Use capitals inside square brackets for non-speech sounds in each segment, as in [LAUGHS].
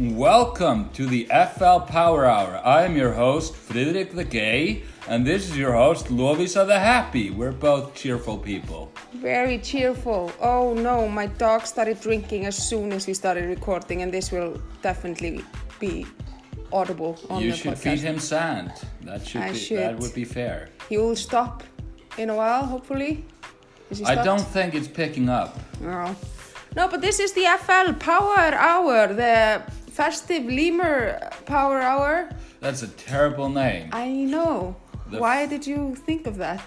Welcome to the FL Power Hour. I am your host, Friedrich the Gay, and this is your host, Lovisa the Happy. We're both cheerful people. Very cheerful. Oh no, my dog started drinking as soon as we started recording, and this will definitely be audible on you the podcast. You should feed him sand. That should I be should. that would be fair. He will stop in a while, hopefully. Is he I don't think it's picking up. No. No, but this is the FL Power Hour, the festive lemur Power Hour. That's a terrible name. I know. The Why did you think of that?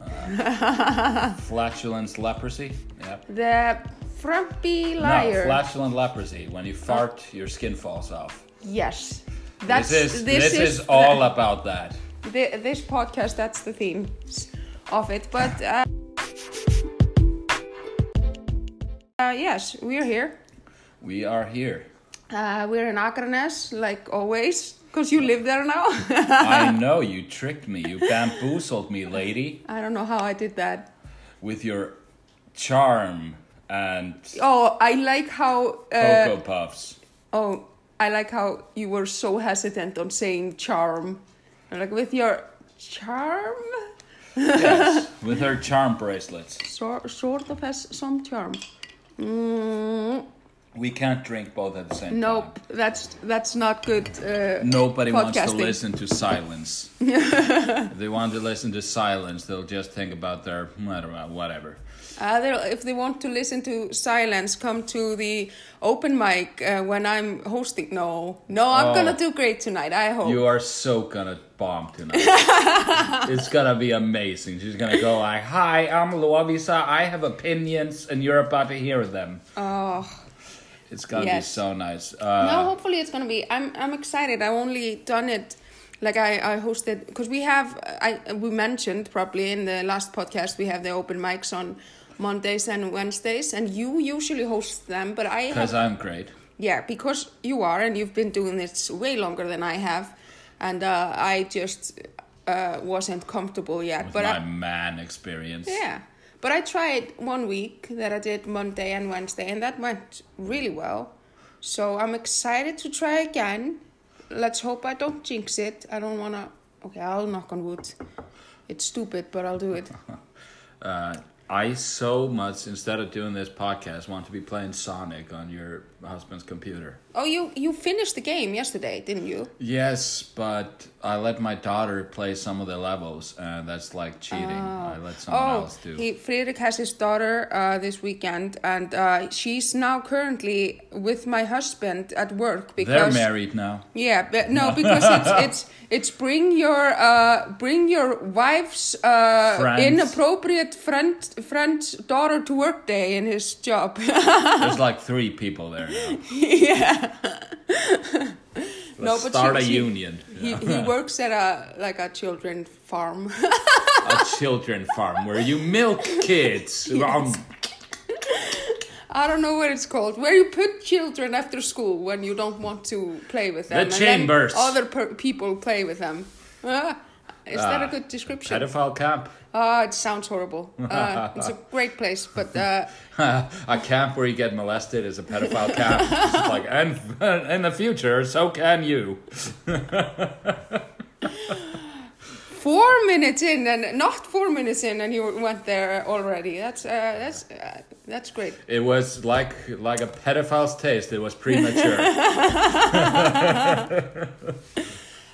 [LAUGHS] Flatulence leprosy. Yep. The frumpy liar. No, flatulent leprosy. When you fart, your skin falls off. yes. That's this is this, is, all the- about that. Thi- this podcast that's the theme of it but uh, uh, yes we're here We are here. Uh, we're in Akranes like always because you live there now I [LAUGHS] know you tricked me. You bamboozled me, lady, I don't know how I did that with your charm and oh I like how uh, cocoa puffs. oh I like how you were so hesitant on saying charm like with your charm Yes, [LAUGHS] with her charm bracelets. so, sort of has some charm mm, We can't drink both at the same nope time. that's that's not good uh, Nobody wants to listen to silence. [LAUGHS] if they want to listen to silence, they'll just think about their I don't know, whatever. Uh, if they want to listen to silence, come to the open mic uh, when I'm hosting. No, no, I'm Oh. gonna do great tonight. I hope. You are so gonna bomb tonight. [LAUGHS] it's gonna be amazing. She's gonna go like, "Hi, I'm Lovisa. I have opinions, and you're about to hear them." Oh It's gonna be so nice. Uh, no, hopefully it's gonna be. I'm I'm excited. I've only done it. Like I, I hosted because we have I we mentioned probably in the last podcast we have the open mics on Mondays and Wednesdays and you usually host them but I Because I'm great. Yeah, because you are, and you've been doing this way longer than I have, and uh, I just uh, wasn't comfortable yet. With but my I, man experience. yeah, but I tried one week that I did Monday and Wednesday, and that went really well. So I'm excited to try again. Let's hope I don't jinx it. I don't wanna. Okay, I'll knock on wood. It's stupid, but I'll do it. [LAUGHS] Uh, I so much instead of doing this podcast want to be playing Sonic on your husband's computer. Oh, you you finished the game yesterday, didn't you? Yes, but I let my daughter play some of the levels, and that's like cheating. I let someone Oh, else do. he Friedrich has his daughter uh, this weekend, and uh, she's now currently with my husband at work because They're married now. yeah, but no, because it's [LAUGHS] it's it's bring your uh, bring your wife's uh, inappropriate friend friend's daughter to work day in his job. [LAUGHS] There's like three people there. [LAUGHS] yeah, No, but start she- a she- union. he he [LAUGHS] works at a like a children farm. a children farm where you milk kids. [LAUGHS] Um, I don't know what it's called. Where you put children after school when you don't want to play with them. The chambers. other per- people play with them. Ah, is that a Ah, good description? pedophile camp. Ah, it sounds horrible. Uh, [LAUGHS] it's a great place, but uh, [LAUGHS] a camp where you get molested is a pedophile camp. [LAUGHS] It's like, and in the future, so can you. four minutes in, and not four minutes in, and you went there already. That's uh, that's uh, that's great. It was like like a pedophile's taste. It was premature.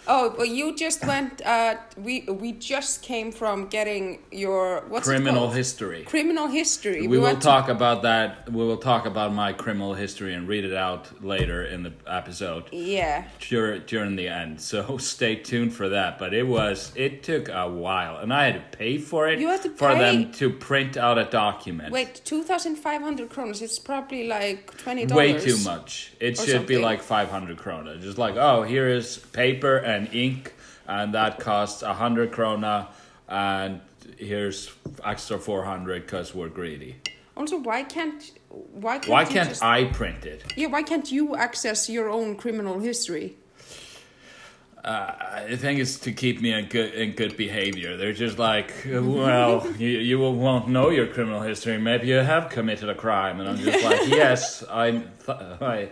Oh, but you just went. Uh, we we just came from getting your what's criminal history. criminal history. We, will went to- talk about that. We will talk about my criminal history and read it out later in the episode. yeah. during during the end. So [LAUGHS] stay tuned for that. But it was it took a while, and I had to pay for it You had to for pay? them to print out a document. Wait, two thousand five hundred kronas. It's probably like twenty dollars. Way too much. It should be like five hundred krona. Just like oh, here is paper and ink, and that costs a hundred krona, and here's extra four hundred because we're greedy. Also, why can't why can't Why can't just, I print it? Yeah, why can't you access your own criminal history? Uh, I think it's to keep me in good in good behavior. They're just like, well, [LAUGHS] you you won't know your criminal history. Maybe you have committed a crime, and I'm just like, [LAUGHS] yes, I th- I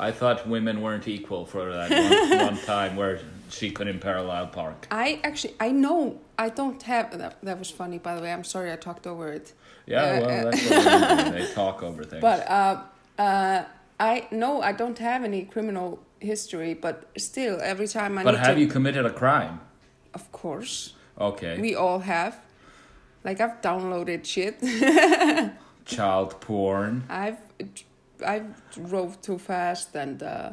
I thought women weren't equal for that one, one time where she couldn't parallel park. I actually, I know I don't have. That, that was funny, by the way. I'm sorry I talked over it. Yeah, Uh, well, uh, that's what [LAUGHS] they talk over things. But uh, uh, I no, I don't have any criminal history. But still, every time I But have to, you committed a crime? of course, Okay. we all have. Like I've downloaded shit. [LAUGHS] Child porn. I've I drove too fast and. Uh,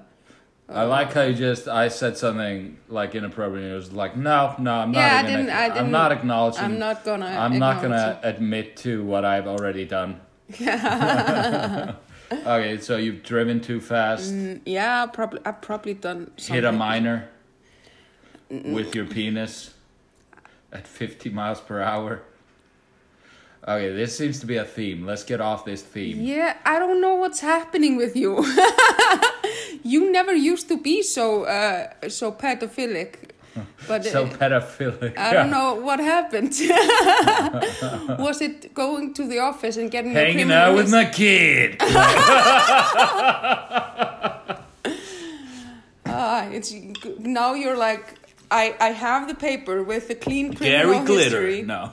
I like how you just I said something like inappropriate it was like no no I'm not Yeah, I didn't- I I'm didn't- not acknowledging I'm not gonna. I'm not gonna acknowledge admit to what I've already done. Yeah. [LAUGHS] [LAUGHS] okay, so you've driven too fast, it. Yeah, probably. I've probably done. Something. hit a minor with your penis at 50 miles per hour. Okay, this seems to be a theme. Let's get off this theme. Yeah, I don't know what's happening with you. [LAUGHS] you never used to be so uh, so pedophilic, [LAUGHS] but So uh, pedophilic. I don't know what happened. [LAUGHS] Was it going to the office and getting Hanging out with my kid. Ah, it's now you're like I I have the paper with the clean criminal Gary Glitter. history. No.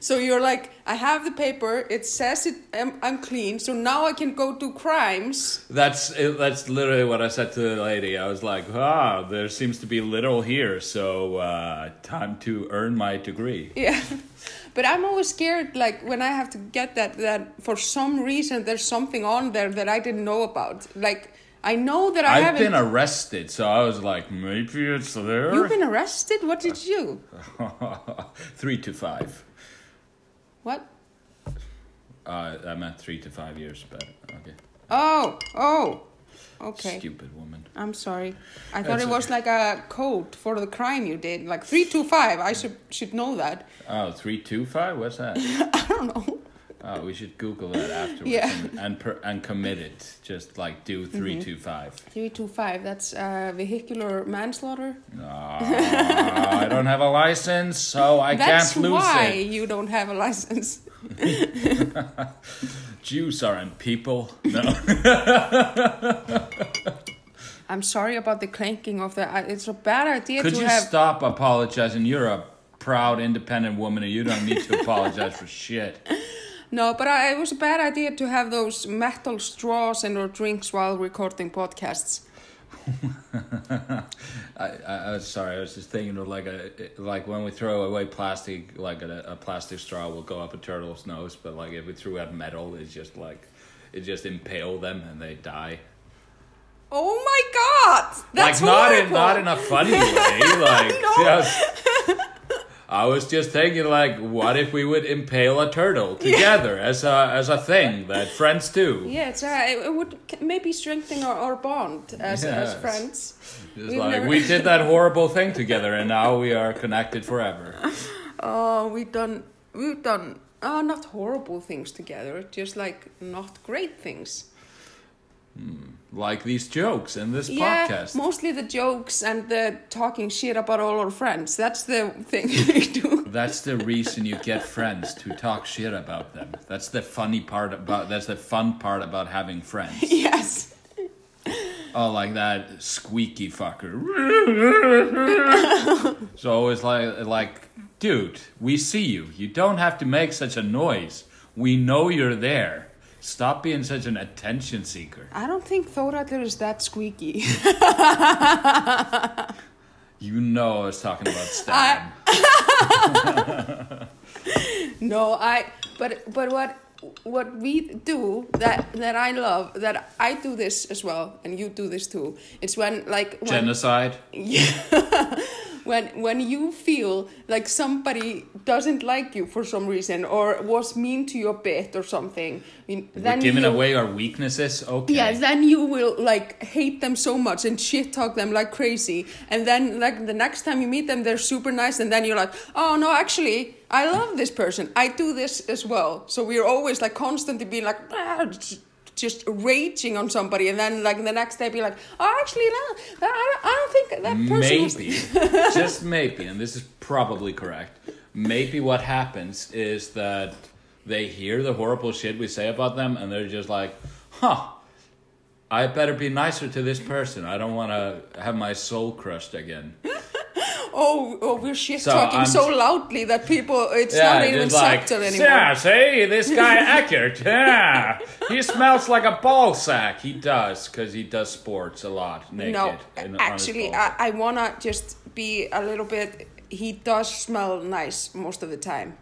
So you're like, I have the paper. It says it. I'm, I'm clean. So now I can go do crimes. That's it, that's literally what I said to the lady. I was like, "Ah, there seems to be little here, so uh, time to earn my degree." [LAUGHS] Yeah. But I'm always scared, like when I have to get that, that for some reason there's something on there that I didn't know about. Like I know that I I've haven't. been arrested, so I was like, maybe it's there. You've been arrested. What did you? [LAUGHS] three to five. Uh, I meant three to five years, but okay. Oh, oh. Okay. Stupid woman. I'm sorry. I thought That's it was like a code for the crime you did, like three two five. I should should know that. Oh, three two five. What's that? [LAUGHS] I don't know. Oh, we should Google that afterwards Yeah. and and, per, and commit it. Just like do three Mm-hmm. 325. Three two five. That's uh, vehicular manslaughter. Ah, I don't have a license, so I That's can't lose it. That's why you don't have a license. [LAUGHS] Jews aren't people. No. [LAUGHS] I'm sorry about the clanking of the. It's a bad idea Could to you have. stop apologizing? You're a proud, independent woman, and you don't need to [LAUGHS] apologize for shit. No, but I, it was a bad idea to have those metal straws in our drinks while recording podcasts. [LAUGHS] I, I, I was sorry. I was just thinking of like a like when we throw away plastic, like a, a plastic straw will go up a turtle's nose, but like if we threw out metal, it's just like it just impale them and they die. Oh my god! That's like not in not in a funny [LAUGHS] way. Like No. just. [LAUGHS] I was just thinking, like, what if we would impale a turtle together as a as a thing that [LAUGHS] friends do? Yeah, it's, uh, it would maybe strengthen our, our bond as, as friends. It's We've like never- we did that [LAUGHS] horrible thing together, and now we are connected forever. [LAUGHS] Oh, we've done we've done oh not horrible things together, just like not great things. Like these jokes in this Yeah, podcast. mostly the jokes and the talking shit about all our friends. That's the thing [LAUGHS] we do. That's the reason you get friends to talk shit about them. That's the funny part about. That's the fun part about having friends. [LAUGHS] yes. Oh, like that squeaky fucker. [LAUGHS] so always like, like, dude, we see you. You don't have to make such a noise. We know you're there. Stop being such an attention seeker. I don't think Thoraldur is that squeaky. [LAUGHS] You know I was talking about Stan. [LAUGHS] no, I but but what what we do that that I love that I do this as well and you do this too. It's when like when, Genocide. Yeah. [LAUGHS] when when you feel like somebody doesn't like you for some reason or was mean to you a bit or something, then We're giving you, away our weaknesses. Okay. Yeah, then you will like hate them so much and shit talk them like crazy. And then like the next time you meet them, they're super nice, and then you're like, oh no, actually, I love this person. I do this as well. So we're always like constantly being like, "Ah," just raging on somebody, and then like the next day be like, oh, actually, no, I, I don't think that person. was- maybe, [LAUGHS] just maybe, and this is probably correct. Maybe what happens is that they hear the horrible shit we say about them, and they're just like, "Huh, I better be nicer to this person. I don't want to have my soul crushed again. Oh, oh we're shit So talking I'm- so loudly that people, it's not even like, subtle anymore. yeah, see, this guy [LAUGHS] Eckert, yeah, he smells like a ball sack. He does, because he does sports a lot naked. No, in- actually. I, I wanna just be a little bit. He does smell nice most of the time.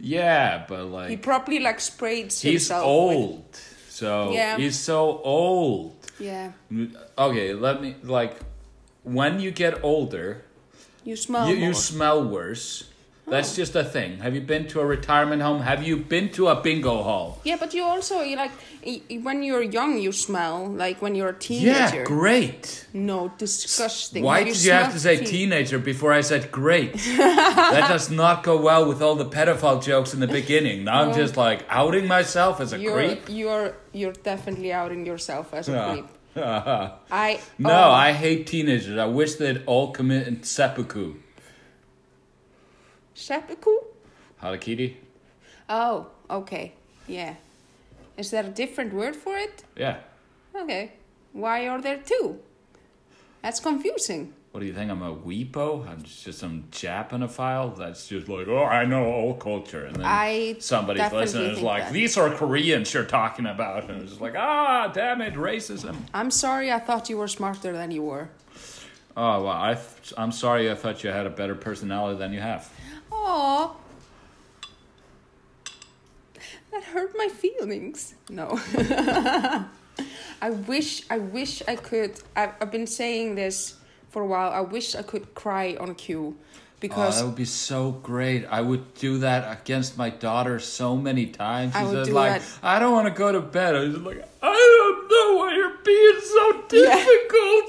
yeah, but like He probably like sprayed he's himself. with- old, so Yeah. he's so old. yeah, Okay, let me like when you get older, you smell you, you smell worse. Oh. That's just a thing. Have you been to a retirement home? Have you been to a bingo hall? yeah, but you also you like when you're young, you smell like when you're a teenager. Yeah, great. No, disgusting. Why Have did you have to say teen- teenager before I said great? [LAUGHS] that does not go well with all the pedophile jokes in the beginning. Now I'm just like outing myself as a You're creep. you're you're definitely outing yourself as a Yeah. creep. [LAUGHS] I no, oh, I hate teenagers. I wish they'd all commit seppuku. seppuku. Harakiri? Oh, okay, yeah. Is there a different word for it? Yeah. Okay. Why are there two? That's confusing. What do you think? I'm a weepo? I'm just some Japanophile that's just like, oh, I know all culture. And then I somebody's listening is like, that. these are Koreans you're talking about. And it's just like, ah, damn it, racism. I'm sorry, I thought you were smarter than you were. Oh, well, I th- I'm sorry I thought you had a better personality than you have. Oh, That hurt my feelings. No. [LAUGHS] I wish, I wish I could. I've, I've been saying this for a while. I wish I could cry on cue. Oh, Because that would be so great. I would do that against my daughter so many times. I would do like, that. I don't want to go to bed. I was like, I don't know why you're being so difficult.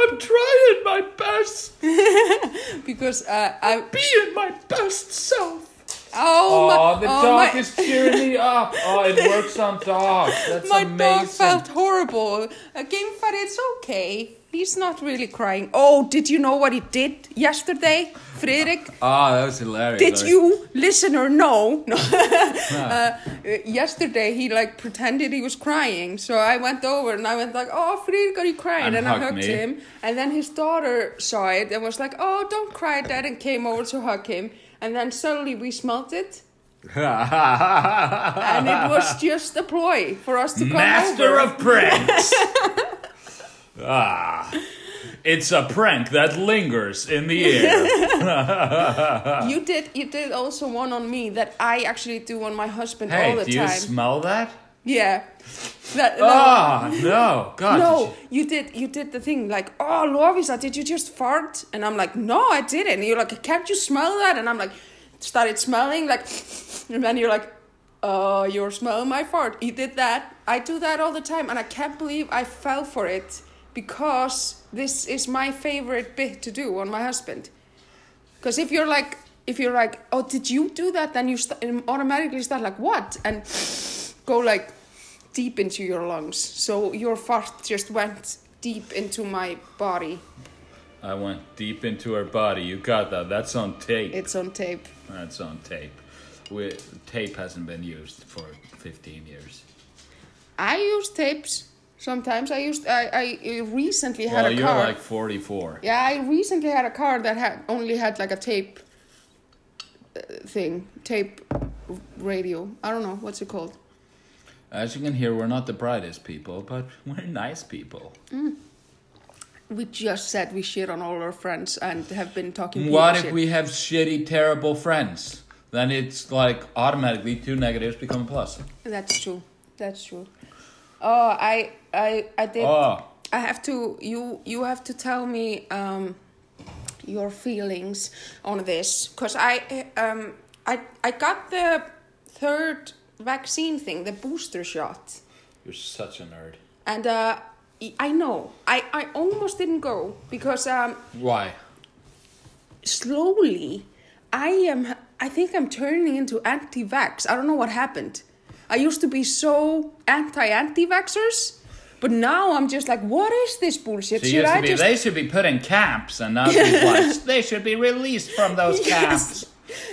I'm trying my best. [LAUGHS] because uh, I Being my best self. oh, my, Oh, the oh, dog my, is cheering me up. [LAUGHS] Oh, it works on dogs. That's my amazing. dog felt horrible. Again, but it's okay. He's not really crying. Oh, did you know what he did yesterday, Fredrik? Oh, [LAUGHS] ah, that was hilarious. Did you, listener, know? No. [LAUGHS] Ah. Uh, uh, yesterday, he like pretended he was crying. So I went over and I went like, "Oh, Fredrik, are you crying?" And And, I hugged hugged me. him. And then his daughter saw it and was like, "Oh, don't cry, Dad," and came over to hug him. And then suddenly we smelt it, [LAUGHS] and it was just a ploy for us to come Master over. of pranks. Ah, it's a prank that lingers in the air. [LAUGHS] You did. You did also one on me that I actually do on my husband all hey, the do you time. smell that? yeah. That, that- Ah, no, God. No, you- you did. You did the thing like, oh, Lovisa, did you just fart? And I'm like, no, I didn't. And you're like, can't you smell that? And I'm like, started smelling like, [LAUGHS] and then you're like, oh, you're smelling my fart. You did that. I do that all the time, and I can't believe I fell for it because this is my favorite bit to do on my husband. Because if you're like, if you're like, oh, did you do that? Then you st- automatically start like, what? And go like deep into your lungs. So your fart just went deep into my body. I went deep into her body. You got that. That's on tape. It's on tape. That's on tape. We, tape hasn't been used for 15 years. I use tapes sometimes. I used. I, I recently had Well, a you're car. like 44. yeah, I recently had a car that had only had like a tape uh, thing, tape radio. I don't know what's it called. As you can hear, we're not the brightest people, but [LAUGHS] we're nice people. We just said we shit on all our friends and have been talking. What if shit. we have shitty, terrible friends? Then it's like automatically two negatives become a plus. That's true. That's true. Oh, I I I did. Oh, I have to. You you have to tell me um, your feelings on this because I um I I got the third vaccine thing, the booster shot, you're such a nerd. and uh, I know I I almost didn't go because um Why? slowly I am I think I'm turning into anti-vax. I don't know what happened. I used to be so anti-anti-vaxxers, but now I'm just like, what is this bullshit? So Should I be, just they should be put in camps, and she's [LAUGHS] like, they should be released from those Yes. camps.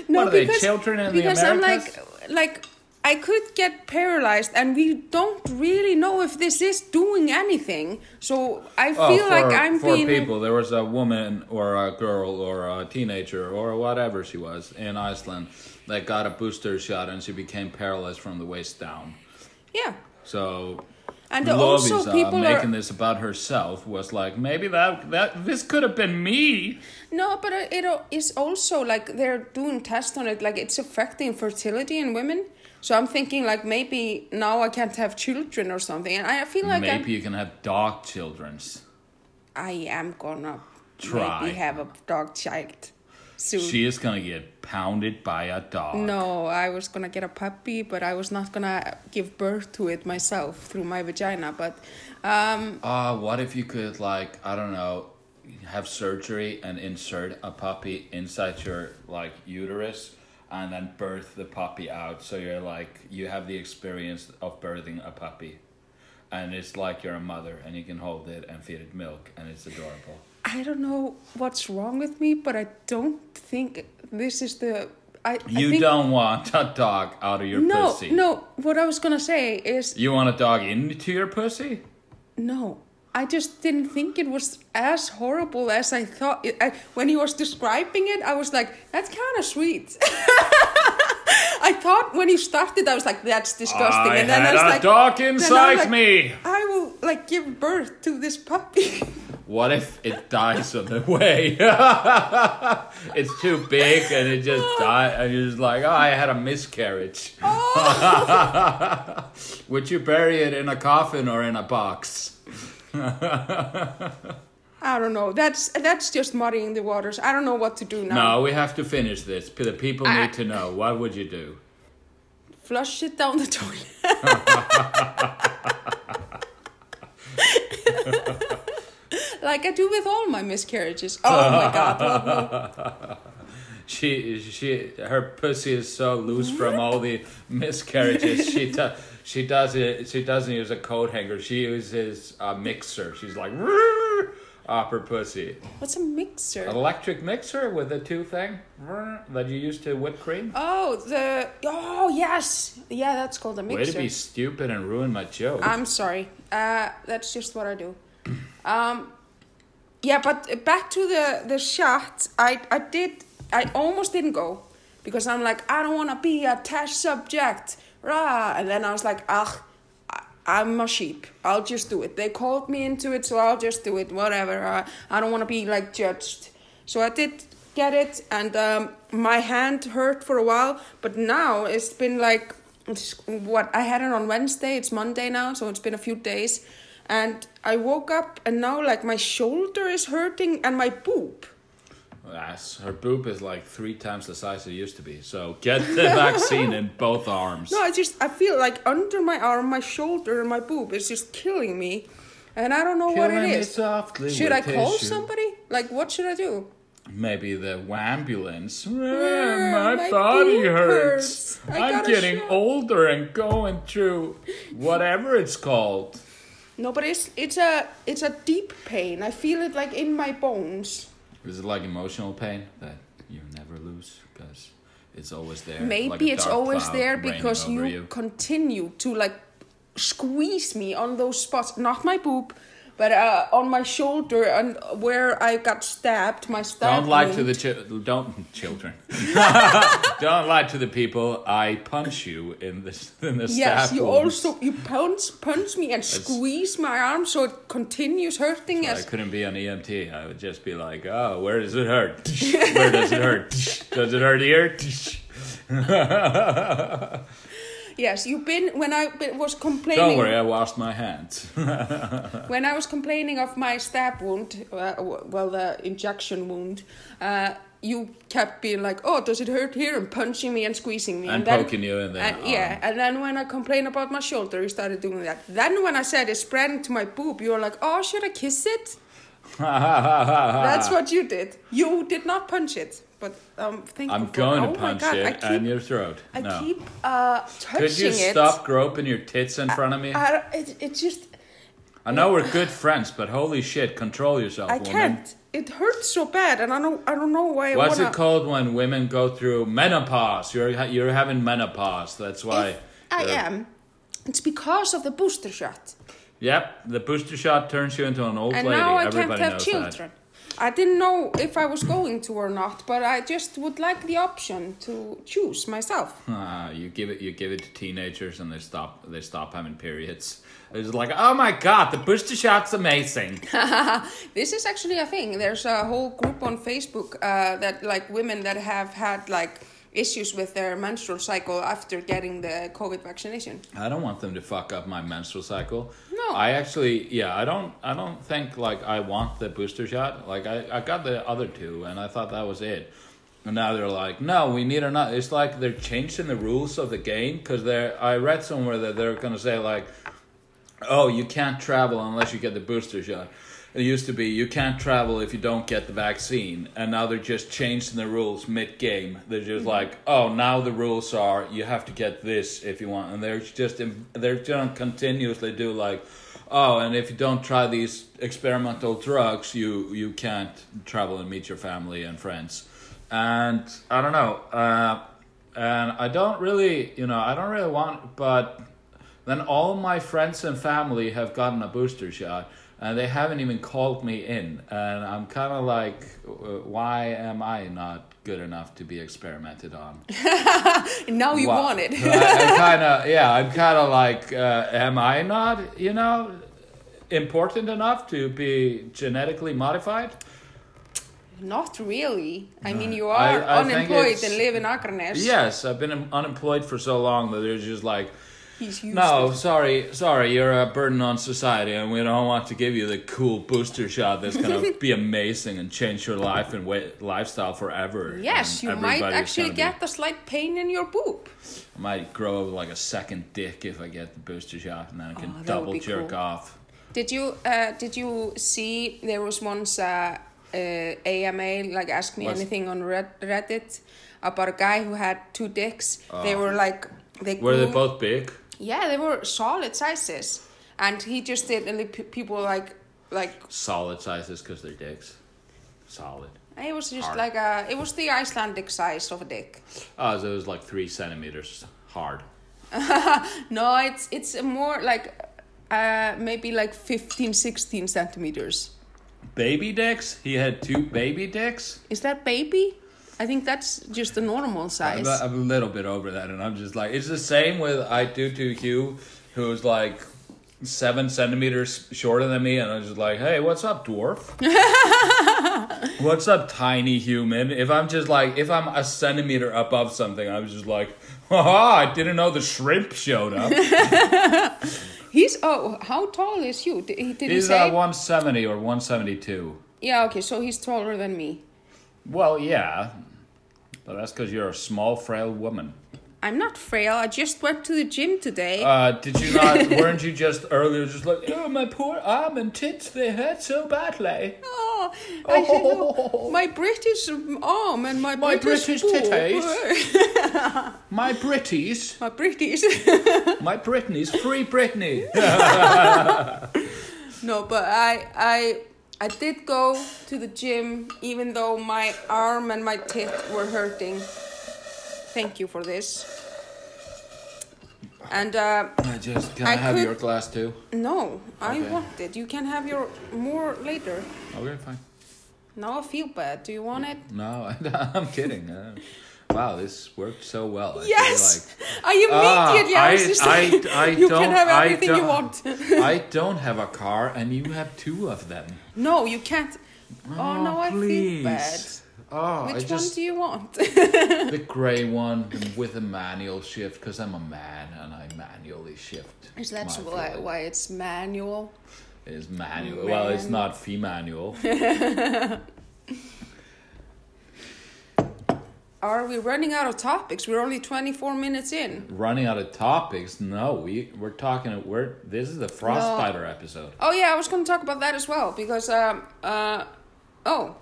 no What are they, because, children in the because I'm like like I could get paralyzed, and we don't really know if this is doing anything. So I Oh, feel for, like I'm for being. people, there was a woman or a girl or a teenager or whatever she was in Iceland that got a booster shot and she became paralyzed from the waist down. Yeah, So and also Lovísa people making are this about herself was like maybe that that this could have been me. no, but it is also like they're doing tests on it, like it's affecting fertility in women. So I'm thinking like maybe now I can't have children or something, and I feel like I'm, maybe you can have dog children's. I am gonna Try. maybe have a dog child soon. She is gonna get pounded by a dog. No, I was gonna get a puppy, but I was not gonna give birth to it myself through my vagina. But um, Uh, what if you could like I don't know, have surgery and insert a puppy inside your like uterus and then birth the puppy out so you're like you have the experience of birthing a puppy. And it's like you're a mother and you can hold it and feed it milk and it's adorable. I don't know what's wrong with me, but I don't think this is the. I, I You think, don't want a dog out of your No, pussy. no. What I was gonna say is You want a dog into your pussy? no. I just didn't think it was as horrible as I thought. It, I, when he was describing it, I was like, "That's kind of sweet." [LAUGHS] I thought when he started, I was like, "That's disgusting," I and then had I was a like, dog then I inside like, me. I will like give birth to this puppy. [LAUGHS] What if it dies on the way? [LAUGHS] it's too big and it just [LAUGHS] died, and you're just like, oh, I had a miscarriage. Oh. [LAUGHS] Would you bury it in a coffin or in a box? I don't know. That's that's just muddying the waters. I don't know what to do now. No, we have to finish this. The people I- need to know. What would you do? Flush it down the toilet. Like I do with all my miscarriages. Oh my god. [LAUGHS] She, she, her pussy is so loose from all the miscarriages. She, do, she does it. She doesn't use a coat hanger. She uses a mixer. She's like, up her pussy. What's a mixer? An electric mixer with a two thing that you use to whip cream. Oh, the oh yes, yeah, that's called a mixer. Way to be stupid and ruin my joke. I'm sorry. Uh, that's just what I do. Um, yeah, but back to the the shot. I I did. I almost didn't go because I'm like I don't want to be a test subject, rah. And then I was like, ah, I'm a sheep. I'll just do it. They called me into it, so I'll just do it. Whatever. I, I don't want to be like judged. So I did get it, and um, my hand hurt for a while, but now it's been like it's, what I had it on Wednesday. It's Monday now, so it's been a few days, and I woke up and now like my shoulder is hurting and my boob. Yes, her boob is like three times the size it used to be. So get the [LAUGHS] vaccine in both arms. No, I just I feel like under my arm, my shoulder, and my boob is just killing me, and I don't know what Killing it me is. Should I call tissue. somebody? Like, what should I do? Maybe the ambulance. Yeah, my, my body hurts. hurts. I'm getting shot. older and going through whatever it's called. No, but it's it's a it's a deep pain. I feel it like in my bones. Is it like emotional pain that you never lose because it's always there? Maybe like it's always there because over you, continue to like squeeze me on those spots. Not my boob, but uh, on my shoulder and where I got stabbed. My stab. Don't lie to the chi- don't children. [LAUGHS] don't lie to the people. I punch you in the in the Yes, you wounds. also you punch punch me and squeeze my arm so it continues hurting I as couldn't be an EMT. I would just be like, "Oh, where does it hurt? Where does it hurt? [LAUGHS] Does it hurt here?" [LAUGHS] yes you've been when I was complaining Don't worry, I washed my hands. [LAUGHS] when I was complaining of my stab wound uh, well the injection wound uh, you kept being like oh does it hurt here? and punching me and squeezing me. And then, poking you in the and, yeah and then when I complained about my shoulder you started doing that. Then when I said it's spreading to my boob you were like oh should I kiss it? [LAUGHS] That's what you did. You did not punch it but um thank I'm going oh to my punch God, it keep, in your throat. I no. keep uh, touching Could you it. stop groping your tits in front of me? I, I, it, it just I know we're good friends, but holy shit, control yourself, I woman. can't. It hurts so bad, and I don't I don't know why. I What's wanna, it called when women go through menopause? You're you're having menopause. That's why If- I am. It's because of the booster shot. Yep, the booster shot turns you into an old and lady. now I can't Everybody have knows children. I didn't know if I was going to or not, but I just would like the option to choose myself. Ah, you give it, you give it to teenagers, and they stop, they stop having periods. It's like, oh my god, the booster shot's amazing. [LAUGHS] This is actually a thing. There's a whole group on Facebook uh, that like women that have had like issues with their menstrual cycle after getting the COVID vaccination. I don't want them to fuck up my menstrual cycle. No. I actually, yeah, I don't, I don't think like I want the booster shot. Like I, I got the other two, and I thought that was it. And now they're like, no, we need another. It's like they're changing the rules of the game because they're. I read somewhere that they're gonna say like, oh, you can't travel unless you get the booster shot. It used to be you can't travel if you don't get the vaccine, and now they're just changing the rules mid game. They're just like, oh, now the rules are you have to get this if you want, and they're just they're gonna continuously do like, oh, and if you don't try these experimental drugs, you you can't travel and meet your family and friends, and I don't know, uh, and I don't really, you know, I don't really want, but then all my friends and family have gotten a booster shot and they haven't even called me in and i'm kind of like uh, why am i not good enough to be experimented on [LAUGHS] now you want it. I, kind of yeah i'm kind of like uh, am i not you know important enough to be genetically modified Not really. I mean, you are I think unemployed and live in Akranes. yes i've been unemployed for so long that they're just like He's useless. No, sorry, sorry, you're a burden on society, and we don't want to give you the cool booster shot that's gonna [LAUGHS] be amazing and change your life and wa- lifestyle forever. Yes, you might actually get a slight pain in your boob. I might grow like a second dick if I get the booster shot, and then I can Oh, double jerk cool. off. Did you uh, did you see there was once uh, uh, AMA like ask me What's- anything on Reddit about a guy who had two dicks. They were like they Were they both big? Yeah, they were solid sizes, and he just did. And the pe- people like like Solid sizes because they're dicks. Solid. it was just Hard. like a it was the Icelandic size of a dick. Oh, so it was like three centimeters hard. [LAUGHS] No, it's it's a more like uh, maybe like 15, 16 centimeters. Baby dicks? He had two baby dicks? Is that baby? I think that's just the normal I'm size. a, I'm a little bit over that, and I'm just like, it's the same with I do to Hugh, who's like seven centimeters shorter than me, and I'm just like, hey, what's up, dwarf? [LAUGHS] what's up, tiny human? If I'm just like, if I'm a centimeter above something, I'm just like, haha, I didn't know the shrimp showed up. [LAUGHS] He's oh, how tall is you? Did he, did he He's say? uh, 170 or 172. yeah, okay, so he's taller than me. Well, yeah, but that's because you're a small, frail woman. I'm not frail. I just went to the gym today. Uh, did you not? [LAUGHS] weren't you just earlier just like, oh, my poor arm and tits, they hurt so badly? oh, I said, oh, my British arm and my, My British, British titties. [LAUGHS] My Britties, my British. [LAUGHS] my Britneys, free Britney. no, but I I I did go to the gym even though my arm and my tit were hurting. Thank you for this. And uh, I just, can I, I have could- your glass too? no, I Okay. want it. You can have your more later. Okay, fine. Now I feel bad. Do you want it? No, [LAUGHS] I'm kidding. Wow, this worked so well. I feel Yes. I Ah, immediately I, was I- just I- like, I [LAUGHS] you don't- can have everything you want. [LAUGHS] I don't have a car, and you have two of them. no, you can't. Oh, no, I feel bad. Oh, Which I just one do you want? [LAUGHS] the gray one with a manual shift because I'm a man and I manually shift. Is that why, why it's manual? It is manual. Well, it's not fee manual. Are we running out of topics? We're only 24 minutes in. Running out of topics. No, we we're talking. We're this is the Frostbiter episode. Oh, yeah, I was going to talk about that as well because, um, uh, oh,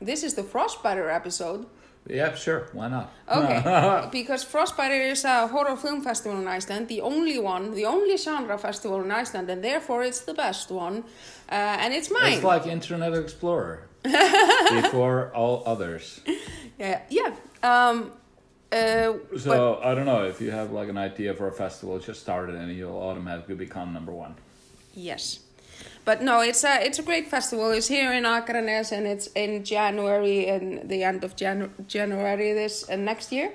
this is the Frostbiter episode. Yeah, sure. Why not? Okay, [LAUGHS] because Frostbiter is a horror film festival in Iceland, the only one, the only genre festival in Iceland, and therefore it's the best one, uh, and it's mine. It's like Internet Explorer [LAUGHS] before all others. Yeah, yeah. Um, Uh, but So I don't know if you have like an idea for a festival, just start it and you'll automatically become number one. Yes. But no, it's a it's a great festival. It's here in Akranes and it's in January and the end of Janu- January this and next year.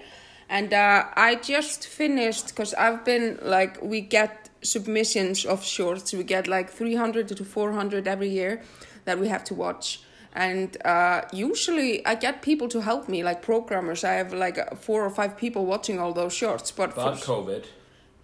And uh, I just finished because I've been like we get submissions of shorts. We get like three hundred to four hundred every year that we have to watch. And uh, usually I get people to help me, like programmers. I have like four or five people watching all those shorts. But for, COVID.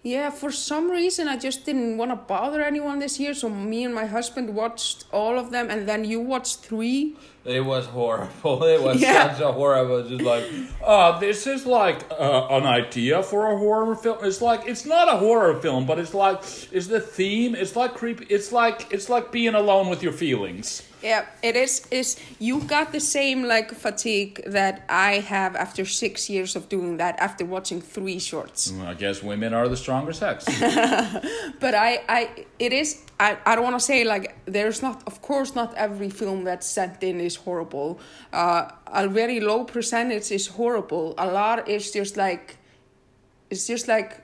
yeah, for some reason I just didn't want to bother anyone this year, so me and my husband watched all of them, and then you watched three. It was horrible. [LAUGHS] It was Yeah. such a horrible. Just like, uh, this is like uh, an idea for a horror film. It's like it's not a horror film, but it's like it's the theme. It's like creepy. It's like it's like being alone with your feelings. Yeah, it is. Is you got the same like fatigue that I have after six years of doing that after watching three shorts. I guess women are the stronger sex. [LAUGHS] But I, I, it is. I, I don't want to say like there's not. Of course, not every film that's sent in is horrible. Uh, a very low percentage is horrible. A lot is just like, it's just like,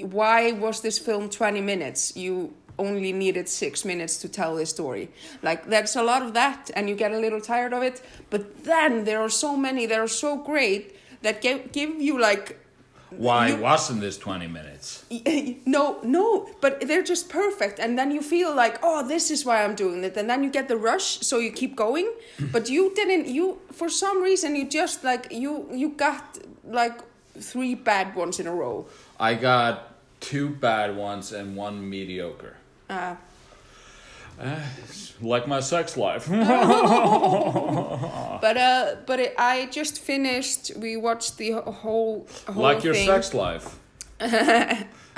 why was this film twenty minutes? You only needed six minutes to tell the story. Like there's a lot of that, and you get a little tired of it. But then there are so many that are so great that give give you like Why You- wasn't this twenty minutes? [LAUGHS] no, no, but they're just perfect. And then you feel like, oh, this is why I'm doing it. And then you get the rush, so you keep going. [CLEARS THROAT] But you didn't, you, for some reason, you just like, you, you got like three bad ones in a row. I got two bad ones and one mediocre. Uh, Like my sex life. [LAUGHS] but uh, but it, I just finished. We watched the whole whole like your thing. sex life. [LAUGHS]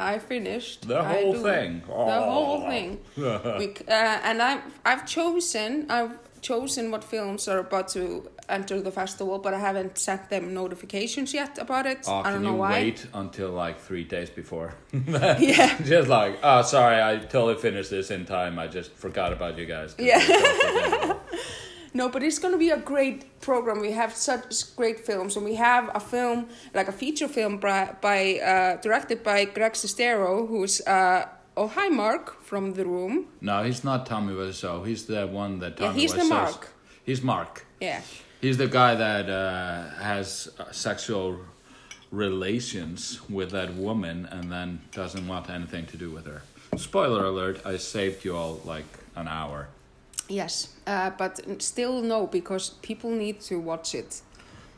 I finished The whole thing. The whole Oh. thing. [LAUGHS] we, uh, and I've I've chosen I've chosen what films are about to enter the festival, but I haven't sent them notifications yet about it. Oh, I don't know why. wait until like three days before? [LAUGHS] Yeah. [LAUGHS] just like, oh, sorry, I totally finished this in time. I just forgot about you guys. Yeah. you're so forgetful." No, but it's going to be a great program. We have such great films, and we have a film like a feature film by, by uh, directed by Greg Sestero, who's uh, oh hi Mark from The Room. no, he's not Tommy Wiseau. He's the one that Yeah, Tommy he's the Wiseau's- Mark. He's Mark. Yeah. He's the guy that uh, has uh, sexual relations with that woman and then doesn't want anything to do with her. Spoiler alert, I saved you all like an hour. Yes, uh, but still no, because people need to watch it.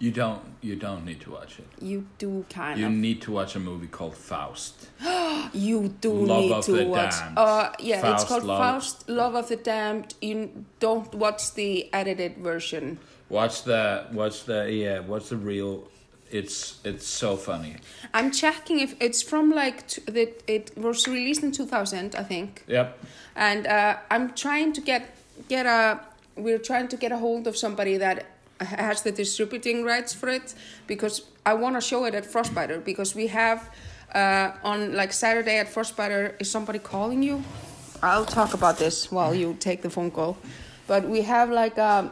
You don't you don't need to watch it. You do kind You of. need to watch a movie called Faust. [GASPS] You do Love need of to the watch. Damned. Uh, yeah, Faust, it's called Love- Faust, Love of the Damned. You don't watch the edited version. Watch the watch the yeah, watch the real it's it's so funny. I'm checking if it's from like t- that. It was released in 2000, I think, Yep. and uh, I'm trying to get get a. We're trying to get a hold of somebody that has the distributing rights for it because I want to show it at Frostbiter because we have uh, on like Saturday at Frostbiter. Is somebody calling you? I'll talk about this while you take the phone call, but we have like a.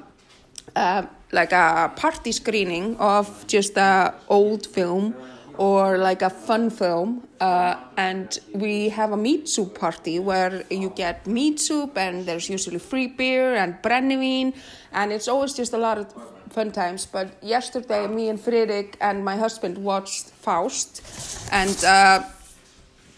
like a party screening of just a old film or like a fun film uh, and we have a meat soup party where you get meat soup and there's usually free beer and brennivin and it's always just a lot of fun times but yesterday me and Fredrik and my husband watched Faust and uh,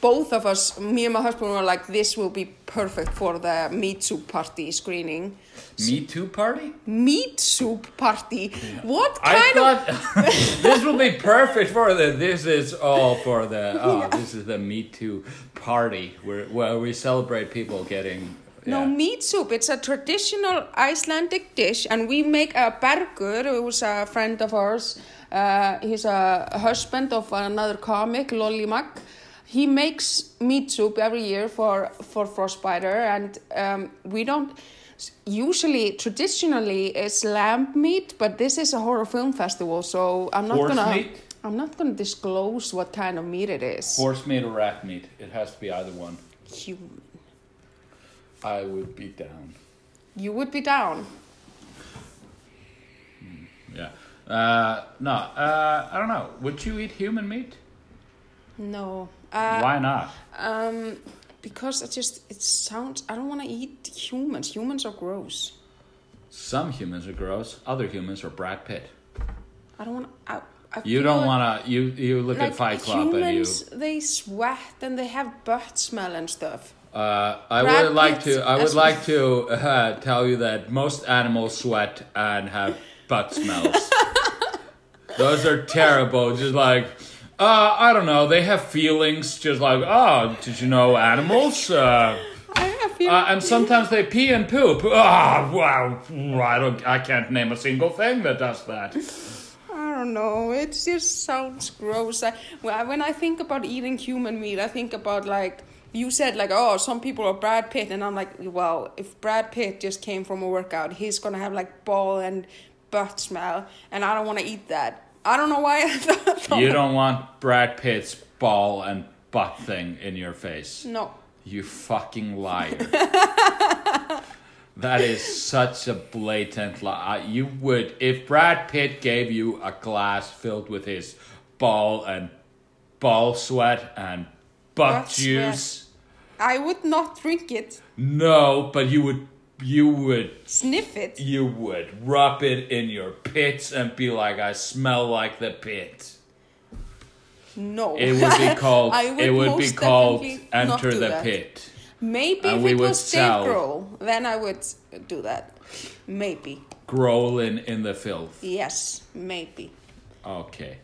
both of us, me and my husband were like, this will be perfect for the meat soup party screening. Me Too party? Meat soup party? What I kind of... thought [LAUGHS] this will be perfect for the this is all for the [LAUGHS] oh this is the Me Too party where where we celebrate people getting No, meat soup. It's a traditional Icelandic dish, and we make a Bergur, who's a friend of ours. Uh, he's a husband of another comic, Lolly Mac. He makes meat soup every year for for Frostbiter, and um, we don't. Usually, traditionally, it's lamb meat, but this is a horror film festival, so I'm not Horse gonna. meat? I'm not gonna disclose what kind of meat it is. horse meat or rat meat. It has to be either one. Human. I would be down. You would be down. Yeah. Uh, no, uh, I don't know. Would you eat human meat? No. Uh, Why not? Um, because it just it sounds. I don't want to eat humans. Humans are gross. Some humans are gross. Other humans are Brad Pitt. I don't want. I, I You don't like- want to. You you look like at Fight Club and you. humans, they sweat and they have butt smell and stuff. Uh, I Brad would like to. I would like [LAUGHS] to uh, tell you that most animals sweat and have butt smells. [LAUGHS] Those are terrible. Just like, uh, I don't know. They have feelings. Just like, oh, did you know animals? [LAUGHS] Uh, I, feel. uh, and sometimes they pee and poop. Ah, wow. I don't. I can't name a single thing that does that. I don't know. It just sounds gross. I, when I think about eating human meat, I think about like you said, like oh, some people are Brad Pitt, and I'm like, well, if Brad Pitt just came from a workout, he's gonna have like ball and butt smell, and I don't want to eat that. I don't know why. [LAUGHS] You don't want Brad Pitt's ball and butt thing in your face. No. You fucking liar. [LAUGHS] that is such a blatant lie. You would, if Brad Pitt gave you a glass filled with his ball and ball sweat and butt Butt juice, I would not drink it, no, but you would, you would, sniff it. you would rub it in your pits and be like, I smell like the pit. No. It would be [LAUGHS] called. I would it would be called Enter the that. Pit. Maybe And if we it would was Dave Grohl, then I would do that. Maybe. Growling in the filth. Yes, maybe. Okay.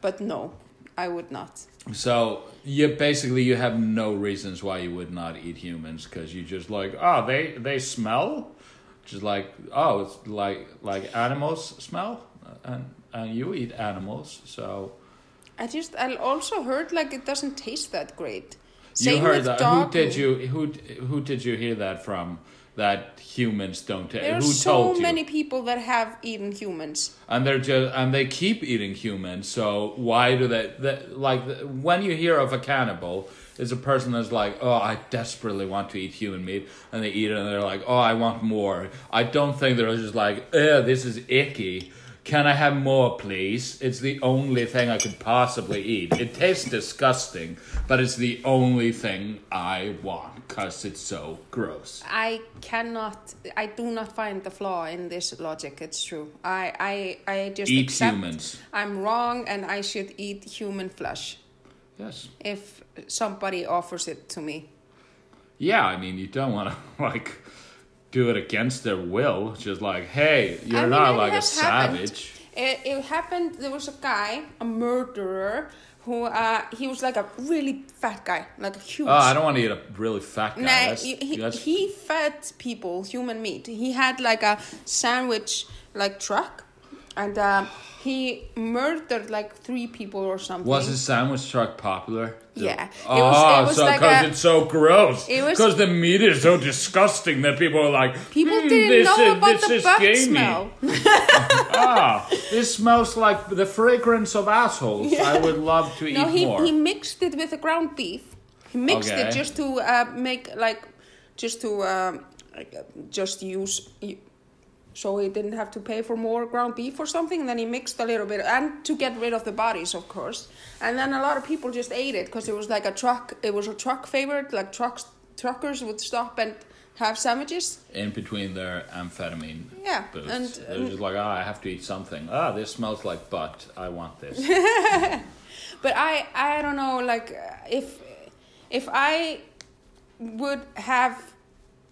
But no, I would not. So you basically you have no reasons why you would not eat humans because you just like oh they they smell, just like oh it's like like animals smell? And and you eat animals so. I just I also heard like it doesn't taste that great. you heard that. Who did you who who did you hear that from that humans don't ta- There are who so told you? many people that have eaten humans. and they're just and they keep eating humans so why do they, they like when you hear of a cannibal is a person that's like oh i desperately want to eat human meat and they eat it and they're like oh i want more. I don't think they're just like Ugh, this is icky can i have more please it's the only thing i could possibly eat it tastes disgusting but it's the only thing i want because it's so gross I cannot I do not find the flaw in this logic. It's true. I I, I just eat accept humans I'm wrong and I should eat human flesh yes if somebody offers it to me. Yeah, I mean, you don't want to [LAUGHS] like do it against their will. Just like, hey, you're I mean, not like a happened. savage. It, it happened. There was a guy, a murderer, who uh, he was like a really fat guy, like a huge. Oh, I don't want to eat a really fat guy. Nah, That's- he, he, that's- he fed people human meat. He had like a sandwich like truck, and uh, he murdered like three people or something. was his sandwich truck popular? Yeah. It Oh, was- it was so because a- it's so gross. It was- Because the meat is so disgusting that people are like, People "Hmm, didn't this know is, about the butt gamey." smell. [LAUGHS] ah, this smells like the fragrance of assholes. I would [LAUGHS] love to eat No, he, more. he mixed it with the ground beef. He mixed Okay. it just to uh, make like, just to um, uh, just use, so he didn't have to pay for more ground beef or something. And then he mixed a little bit, and to get rid of the bodies, of course. And then a lot of people just ate it because it was like a truck. It was a truck favorite. Like trucks, truckers would stop and have sandwiches. in between their amphetamine Yeah, booths. and- They're just like, ah, I have to eat something. Ah, this smells like butt. I want this. [LAUGHS] But I I don't know like if if I would have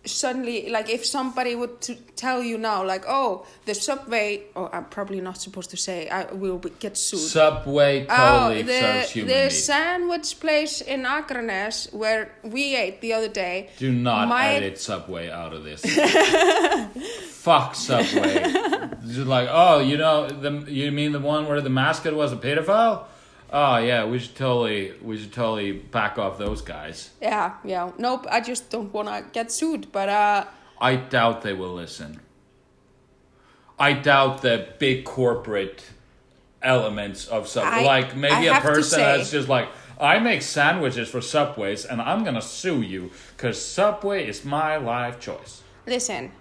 suddenly like if somebody would to tell you now like oh the subway oh I'm probably not supposed to say I will be, get sued. Subway Oh, totally the, serves human the meat. sandwich place in Akranes where we ate the other day. Do not my- edit Subway out of this. [LAUGHS] Fuck Subway. [LAUGHS] Just like, oh, you know, the you mean the one where the mascot was a pedophile? Oh yeah, we should totally we should totally back off those guys. Yeah, yeah. Nope, I just don't want to get sued. But uh, I doubt they will listen. I doubt the big corporate elements of Subway. I- like maybe I a person that's just like, I make sandwiches for Subways and I'm gonna sue you because Subway is my life choice. listen,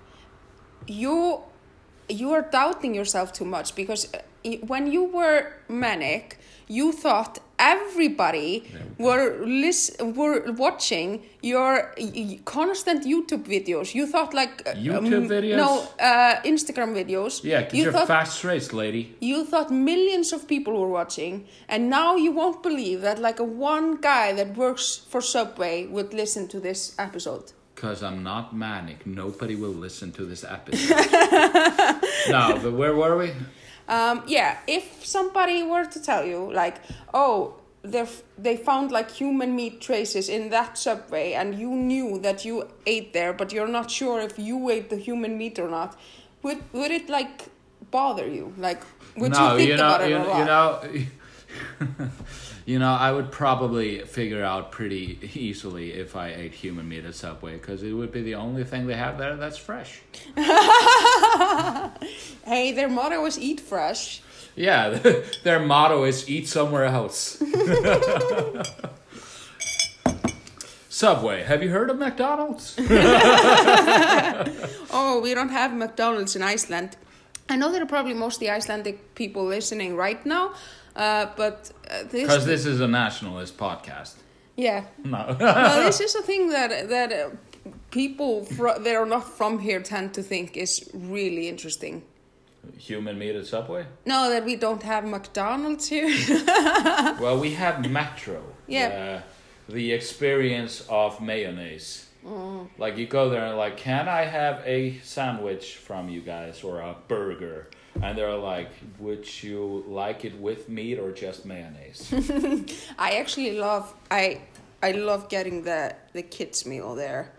you you are doubting yourself too much because uh, when you were manic, you thought everybody were lis- were watching your constant YouTube videos. You thought like uh, YouTube videos? No, uh, Instagram videos. Yeah, because you you're thought fast race lady. you thought millions of people were watching, and now you won't believe that like a one guy that works for Subway would listen to this episode. Because I'm not manic. Nobody will listen to this episode. [LAUGHS] no, but where were we? Um, yeah, if somebody were to tell you, like, oh, they they found like human meat traces in that subway, and you knew that you ate there, but you're not sure if you ate the human meat or not, would would it like bother you? Like, would no, you think know, about it you, a lot? you know, [LAUGHS] you know, I would probably figure out pretty easily if I ate human meat at Subway because it would be the only thing they have there that's fresh. [LAUGHS] hey, their motto was "Eat fresh." Yeah, [LAUGHS] their motto is eat somewhere else. [LAUGHS] Subway, have you heard of McDonald's? Oh, we don't have McDonald's in Iceland. I know there are probably mostly Icelandic people listening right now, uh, but uh, Because this, this is a nationalist podcast. yeah, [LAUGHS] No. no, this is a thing that that uh, people fro- that are not from here tend to think is really interesting. Human meat at Subway? No, that we don't have McDonald's here. [LAUGHS] Well, we have Metro. Yeah. Uh, the experience of mayonnaise. Like you go there and like, can I have a sandwich from you guys or a burger? And they're like, would you like it with meat or just mayonnaise? [LAUGHS] I actually love I I love getting the the kids meal there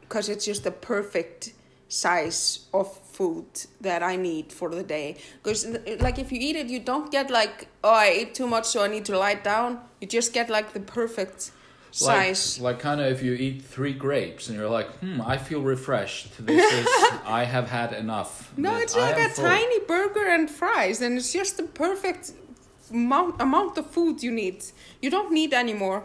because it's just the perfect size of food that I need for the day. Because like if you eat it, you don't get like oh I ate too much so I need to lie down. You just get like the perfect size. like kind of if you eat three grapes and you're like, hmm, I feel refreshed. This is, [LAUGHS] I have had enough. No, it's I like a full. tiny burger and fries, and it's just the perfect amount amount of food you need. You don't need any more.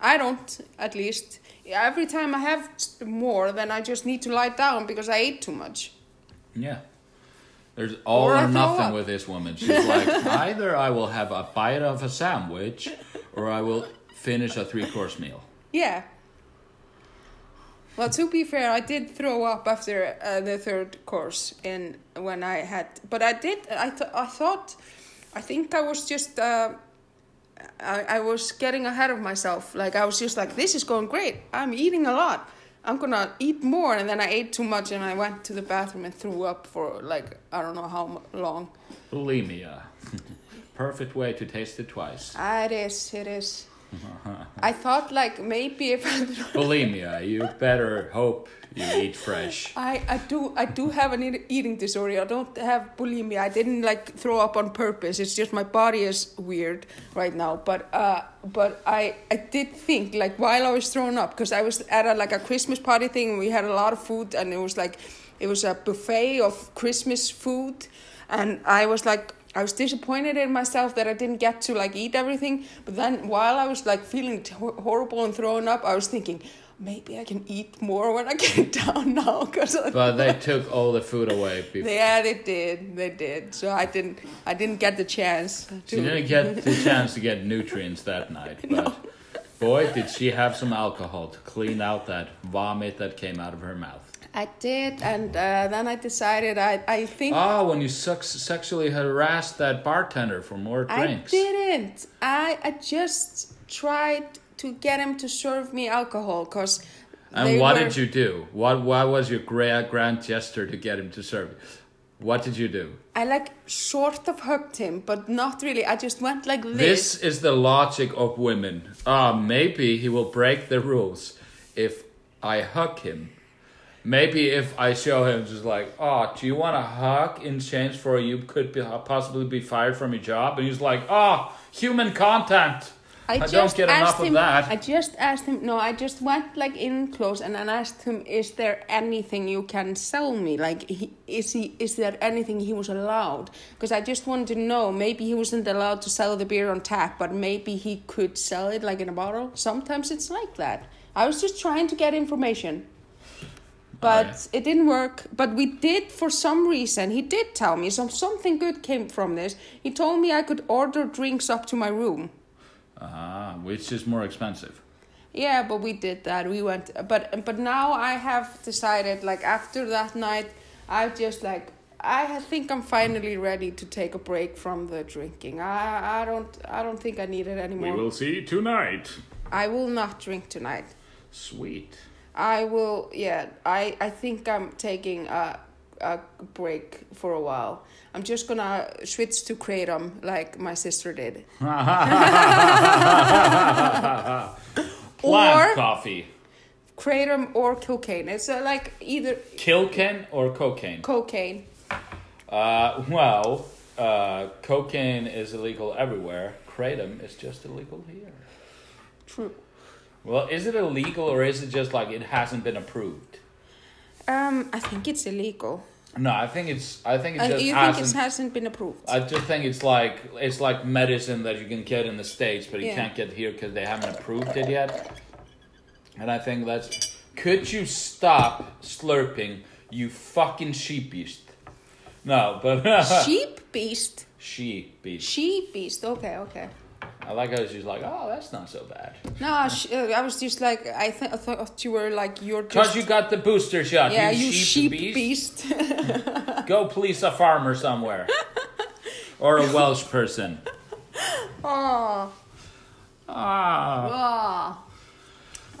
I don't, at least. Every time I have more, then I just need to lie down because I ate too much. Yeah. There's all Or or, nothing up. with this woman. She's like, [LAUGHS] either I will have a bite of a sandwich or I will finish a three course meal. Yeah. Well, to be fair, I did throw up after uh, the third course in when I had, but I did. I th- I thought, I think I was just. Uh, I, I was getting ahead of myself. Like I was just like, this is going great. I'm eating a lot. I'm gonna eat more, and then I ate too much, and I went to the bathroom and threw up for like I don't know how long. Bulimia. [LAUGHS] Perfect way to taste it twice. It is. It is. I thought like maybe if I [LAUGHS] Bulimia, you better hope you eat fresh. I, I do I do have an eating disorder. I don't have bulimia. I didn't like throw up on purpose. It's just my body is weird right now. But uh, but I I did think like while I was throwing up because I was at a, like a Christmas party thing. and We had a lot of food and it was like it was a buffet of Christmas food, and I was like. I was disappointed in myself that I didn't get to like eat everything. But then while I was like feeling horrible and throwing up, I was thinking maybe I can eat more when I get [LAUGHS] down now. Cause But they [LAUGHS] took all the food away before. yeah, they did. They did. So I didn't. I didn't get the chance. To, She didn't get the chance to get nutrients that night. [LAUGHS] But boy, did she have some alcohol to clean out that vomit that came out of her mouth. I did, and uh, then I decided. I I think Oh, when you sex- sexually harassed that bartender for more drinks. I didn't. I I just tried to get him to serve me alcohol, cause. And what did you do? What what was your grand grand gesture to get him to serve you? What did you do? I like sort of hugged him, but not really. I just went like this. This is the logic of women. Ah, maybe he will break the rules if I hug him. Maybe if I show him just like, oh, do you want a hug in exchange for you could be, possibly be fired from your job? And he's like, oh, human content. I, don't just get enough asked of him, that. I just asked him. No, I just went like in close and then asked him, "Is there anything you can sell me? Like, he, is he? Is there anything he was allowed? Because I just wanted to know. Maybe he wasn't allowed to sell the beer on tap, but maybe he could sell it like in a bottle. Sometimes it's like that. I was just trying to get information. But yeah. it didn't work. But we did, for some reason, he did tell me some something good came from this. He told me I could order drinks up to my room. Ah, which is more expensive. Yeah, but we did that. We went, but but now I have decided, like after that night, I just like I think I'm finally ready to take a break from the drinking. I I don't I don't think I need it anymore. We will see tonight. I will not drink tonight. Sweet. I will. Yeah, I I think I'm taking a a break for a while. I'm just gonna switch to kratom like my sister did. [LAUGHS] Or- coffee. Kratom or cocaine. It's uh, like either Kilken or cocaine? cocaine. Uh, well, uh, cocaine is illegal everywhere. Kratom is just illegal here. True. Well, is it illegal or is it just like it hasn't been approved? Um, I think it's illegal. No, I think it's. I think it Uh, just you think hasn't. it hasn't been approved? I just think it's like it's like medicine that you can get in the states, but you Yeah. can't get here because they haven't approved it yet. And I think that's. Could you stop slurping, you fucking sheep beast? No, but [LAUGHS] Sheep beast. sheep beast. Sheep beast. Okay, okay. I like how she's like, oh, that's not so bad. No, sh- uh, I was just like I, th- I thought you were like you're Cause you got the booster shot, yeah you, you sheep, sheep beast. beast. [LAUGHS] Go police a farmer somewhere, or a Welsh person. oh, Ah.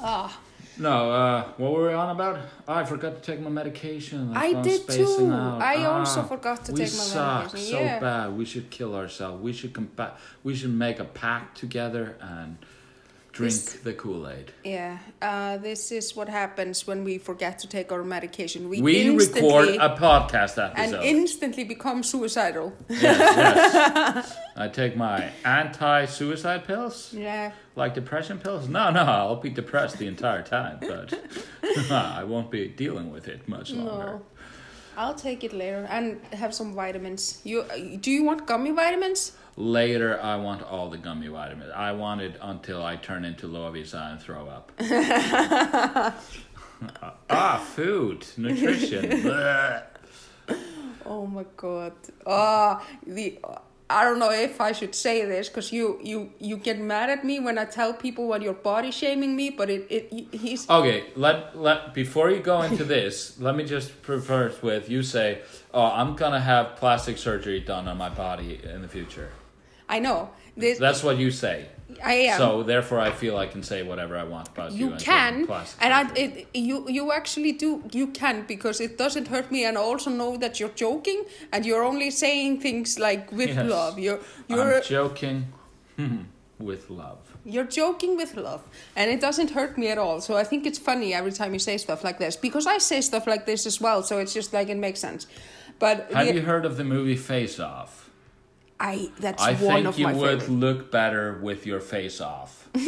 oh, oh. No, uh, what were we on about? Oh, I forgot to take my medication. That's I why I'm did spacing too. out. I also Ah, forgot to we take my suck medication. so Yeah. bad. We should kill ourselves. We should compa- We should make a pact together and drink This- the Kool Aid. Yeah, uh, this is what happens when we forget to take our medication. We, We record a podcast episode and instantly become suicidal. yes, yes. [LAUGHS] I take my anti-suicide pills, Yeah. like depression pills. No, no, I'll be depressed the entire time, but [LAUGHS] I won't be dealing with it much longer. No. I'll take it later and have some vitamins. You do you want gummy vitamins? Later, I want all the gummy vitamins. I want it until I turn into Lovisa and throw up. [LAUGHS] [LAUGHS] ah, food, nutrition. [LAUGHS] Oh my god. Ah, the I don't know if I should say this because you you you get mad at me when I tell people what you're body shaming me, but it it he's okay, let let before you go into this, let me just preface with you say, "Oh, I'm gonna have plastic surgery done on my body in the future." I know this. That's what you say. I am. So therefore, I feel I can say whatever I want about you. you can and I, it, you you actually do you can because it doesn't hurt me and I also know that you're joking and you're only saying things like with Yes. love you're you're I'm joking hmm, with love. you're joking with love and it doesn't hurt me at all so I think it's funny every time you say stuff like this because I say stuff like this as well so it's just like it makes sense but Have the- you heard of the movie Face Off? I that's I one think of you my would favorite. look better with your face off. [LAUGHS]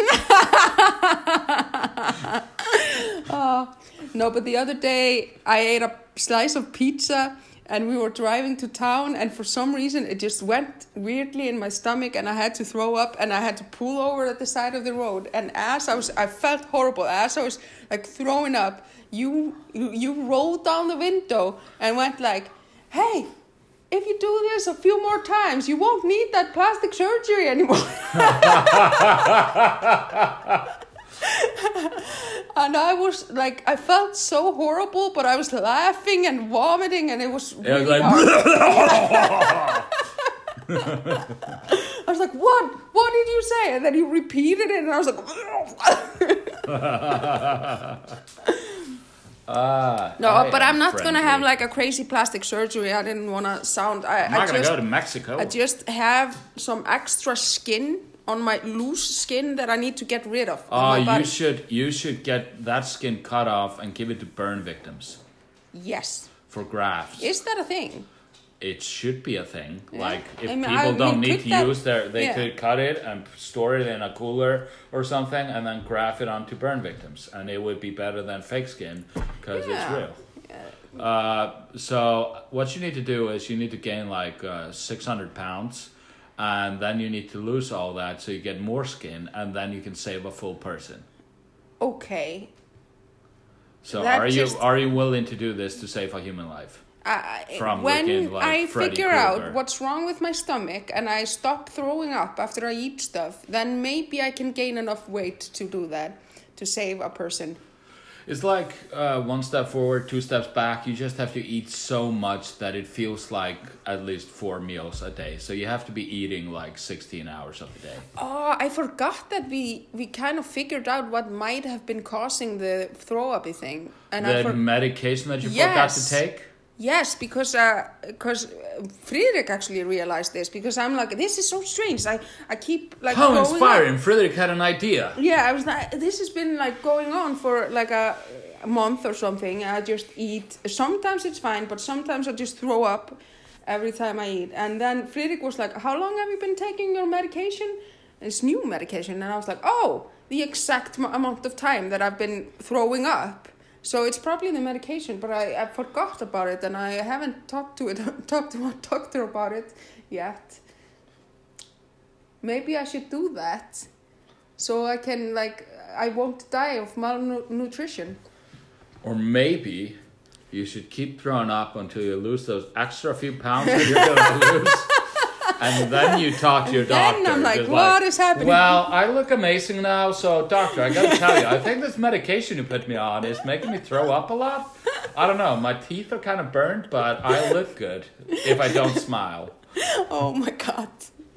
Oh, no, but the other day I ate a slice of pizza and we were driving to town and for some reason it just went weirdly in my stomach and I had to throw up and I had to pull over at the side of the road. And as I was I felt horrible. As I was like throwing up you you, you rolled down the window and went like hey if you do this a few more times you won't need that plastic surgery anymore [LAUGHS] and I was like, I felt so horrible, but I was laughing and vomiting, and it was It was like, hard. [LAUGHS] [LAUGHS] I was like, "What? What did you say?" And then he repeated it, and I was like, ah, "No, I but I'm not gonna have like a crazy plastic surgery. I didn't want to sound. I, I'm I not gonna just, go to Mexico. I just have some extra skin on my loose skin that I need to get rid of. Oh, my you should you should get that skin cut off and give it to burn victims Yes, for grafts. is that a thing? It should be a thing. Yeah. Like if I mean, people I don't need to that- use their, they yeah. could cut it and store it in a cooler or something, and then graft it onto burn victims, and it would be better than fake skin because Yeah. it's real. Uh, so what you need to do is you need to gain like uh, 600 pounds and then you need to lose all that so you get more skin and then you can save a full person Okay. So That are you are you willing to do this to save a human life? I, when looking like I Freddy figure Krueger. out what's wrong with my stomach and I stop throwing up after I eat stuff, then maybe I can gain enough weight to do that to save a person. It's like uh, one step forward, two steps back. You just have to eat so much that it feels like at least four meals a day. So you have to be eating like 16 hours of the day. Oh, I forgot that we we kind of figured out what might have been causing the throw up thing, and I the medication that you forgot to take? Yes, because because uh, Friedrich actually realized this because I'm like this is so strange. I I keep like How throwing up. inspiring. Frederick had an idea. Yeah, I was like, this has been like going on for like a, a month or something. I just eat. Sometimes it's fine, but sometimes I just throw up every time I eat. And then Friedrich was like, "How long have you been taking your medication?" It's new medication, and I was like, "Oh, the exact m- amount of time that I've been throwing up." So it's probably the medication, but I, I forgot about it, and I haven't talked to it [LAUGHS] talked to my doctor about it yet. Maybe I should do that so I can like I won't die of malnutrition. Or maybe you should keep throwing up until you lose those extra few pounds that you're gonna [LAUGHS] lose. And then you talk to your [LAUGHS] Then doctor. I'm like, "What is happening?" Well, I look amazing now, so doctor, I gotta tell you, I think this medication you put me on is making me throw up a lot. I don't know, my teeth are kind of burned, but I look good if I don't smile. [LAUGHS] Oh my god. [LAUGHS]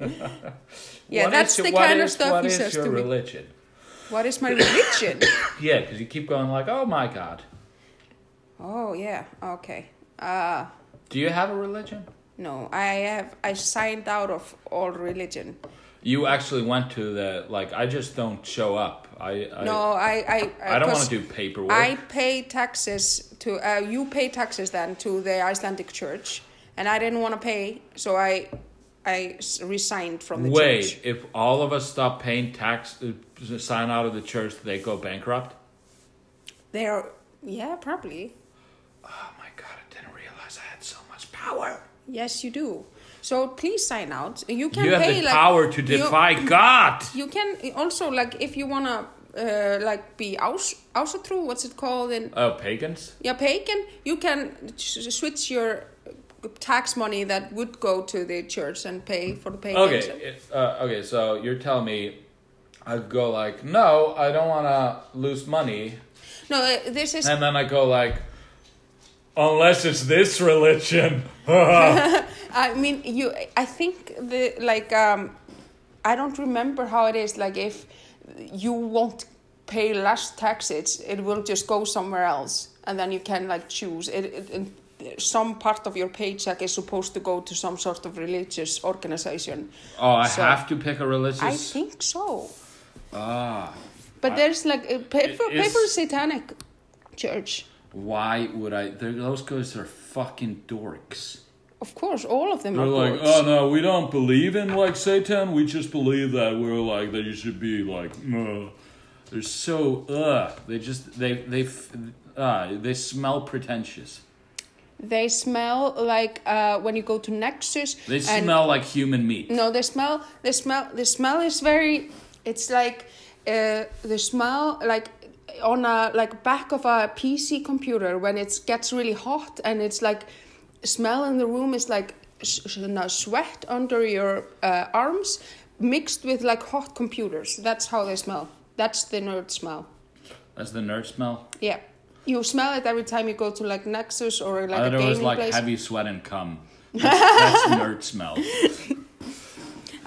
yeah, What that's is your- the what kind of stuff what he is says your to me. religion? What is my religion? [COUGHS] Yeah, because you keep going like, oh my god. oh yeah, okay. Uh Do you have a religion? No, I have I signed out of all religion. You actually went to the like. I just don't show up. I I, no, I I I don't want to do paperwork. I pay taxes to uh, you pay taxes then to the Icelandic church, and I didn't want to pay, so I I resigned from the Wait, church. if all of us stop paying tax, uh, sign out of the church, they go bankrupt. They're yeah, probably. Oh my god! I didn't realize I had so much power. Yes, you do. So please sign out. You can You have pay the like power to you- defy God. You can also like if you wanna uh, like be aus true. What's it called in Oh, pagans. yeah pagan? You can switch your tax money that would go to the church and pay for the pagans. Okay, uh, okay. So you're telling me I'd go like, no, I don't want to lose money, No, uh, this is and then I go like, unless it's this religion. [LAUGHS] [LAUGHS] I mean, you. I think the like. Um, I don't remember how it is. Like, if you won't pay less taxes, it will just go somewhere else, and then you can like choose. It, it, it, some part of your paycheck is supposed to go to some sort of religious organization. oh, I So- have to pick a religious. I think so. Ah. But there's like a paper, for, pay Is- for a satanic church. Why would I? Those guys are fucking dorks. Of course, all of them They're are like, good. oh no, we don't believe in like Satan. We just believe that we're like that. You should be like, uh. they're so uh. They just they they uh they smell pretentious. They smell like uh, when you go to Nexus. They smell like human meat. No, they smell, They smell, the smell is very. It's like uh, the smell, like on a like back of a PC computer when it gets really hot and it's like smell in the room is like sweat under your uh, arms mixed with like hot computers. That's how they smell. That's the nerd smell. That's the nerd smell. Yeah, you smell it every time you go to like Nexus or like a gaming was like place. heavy sweat and cum. That's, that's [LAUGHS] nerd smell.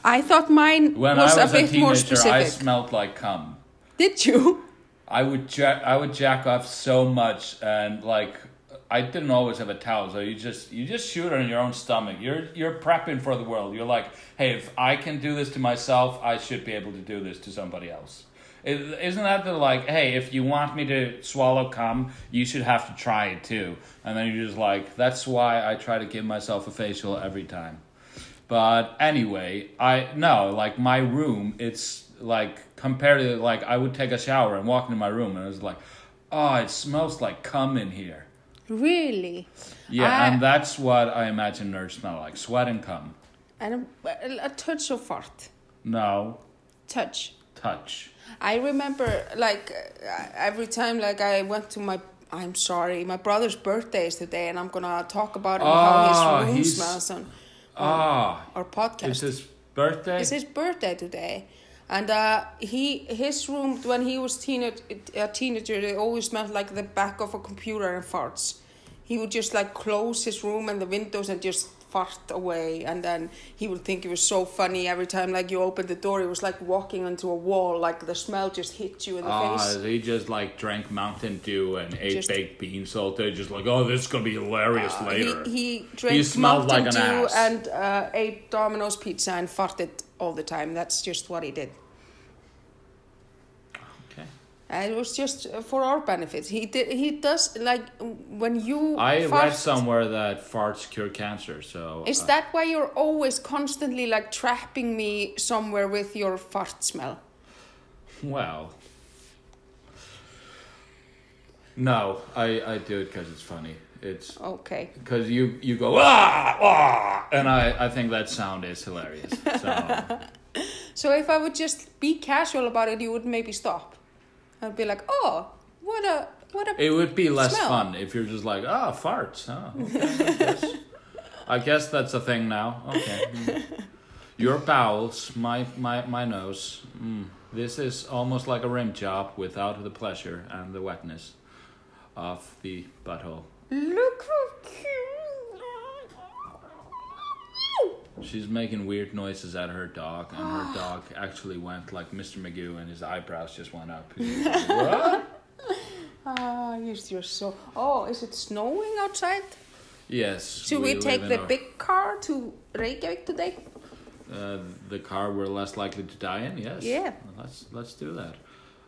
I thought mine When was, was a a, bit more specific. I smelled like cum. Did you? I would jack, I would jack off so much, and like I didn't always have a towel, so you just you just shoot it on your own stomach. You're you're prepping for the world. You're like, hey, if I can do this to myself, I should be able to do this to somebody else. is isn't that the like, hey, if you want me to swallow cum, you should have to try it too, and then you're just like, that's why I try to give myself a facial every time. But anyway, I no like my room. It's like compared to like I would take a shower and walk into my room and it was like, oh, it smells like cum in here. Really? Yeah, I- and that's what I imagine nerds smell like: sweat and cum. And a, a touch of fart. No Touch. touch. I remember, like, every time, like, I went to my I'm sorry, my brother's birthday is today, and I'm gonna talk about him, how Ah, his room he's- smells on Ah, our podcast. it's his birthday. It's his birthday today, and uh, he his room when he was teenage, a teenager, it always smelled like the back of a computer and farts. He would just like close his room and the windows and just fart away, and then he would think it was so funny every time like you opened the door. It was like walking onto a wall, like the smell just hit you in the Ah, face. he just like drank Mountain Dew and ate Just- baked beans all day, just like, oh, this is gonna be hilarious later. He, he drank smelled Mountain like an Dew ass. and uh, ate Domino's pizza and farted all the time. That's just what he did. It was just for our benefit. He did. He does like when you. I fart, read somewhere that farts cure cancer, so Is uh, that why you're always constantly like trapping me somewhere with your fart smell? well. No, I, I do it because it's funny. It's Okay. because you you go ah ah, and I I think that sound is hilarious. So [LAUGHS] So if I would just be casual about it, you would maybe stop. I'd be like, oh, what a what a. it would be less Smell. fun if you're just like ah farts. Oh, okay, I guess. I guess that's a thing now. Okay. Mm. [LAUGHS] Your bowels, my my my nose. Mm. This is almost like a rim job without the pleasure and the wetness of the butthole. Look how cute. She's making weird noises at her dog, and her [GASPS] dog actually went like Mr. Magoo, and his eyebrows just went up. Like, [LAUGHS] what? Ah, you're you're so. Oh, is it snowing outside? Yes. Should we, live take the a- big car to Reykjavik today? uh, the car we're less likely to die in? Yes. Yeah. Let's let's do that.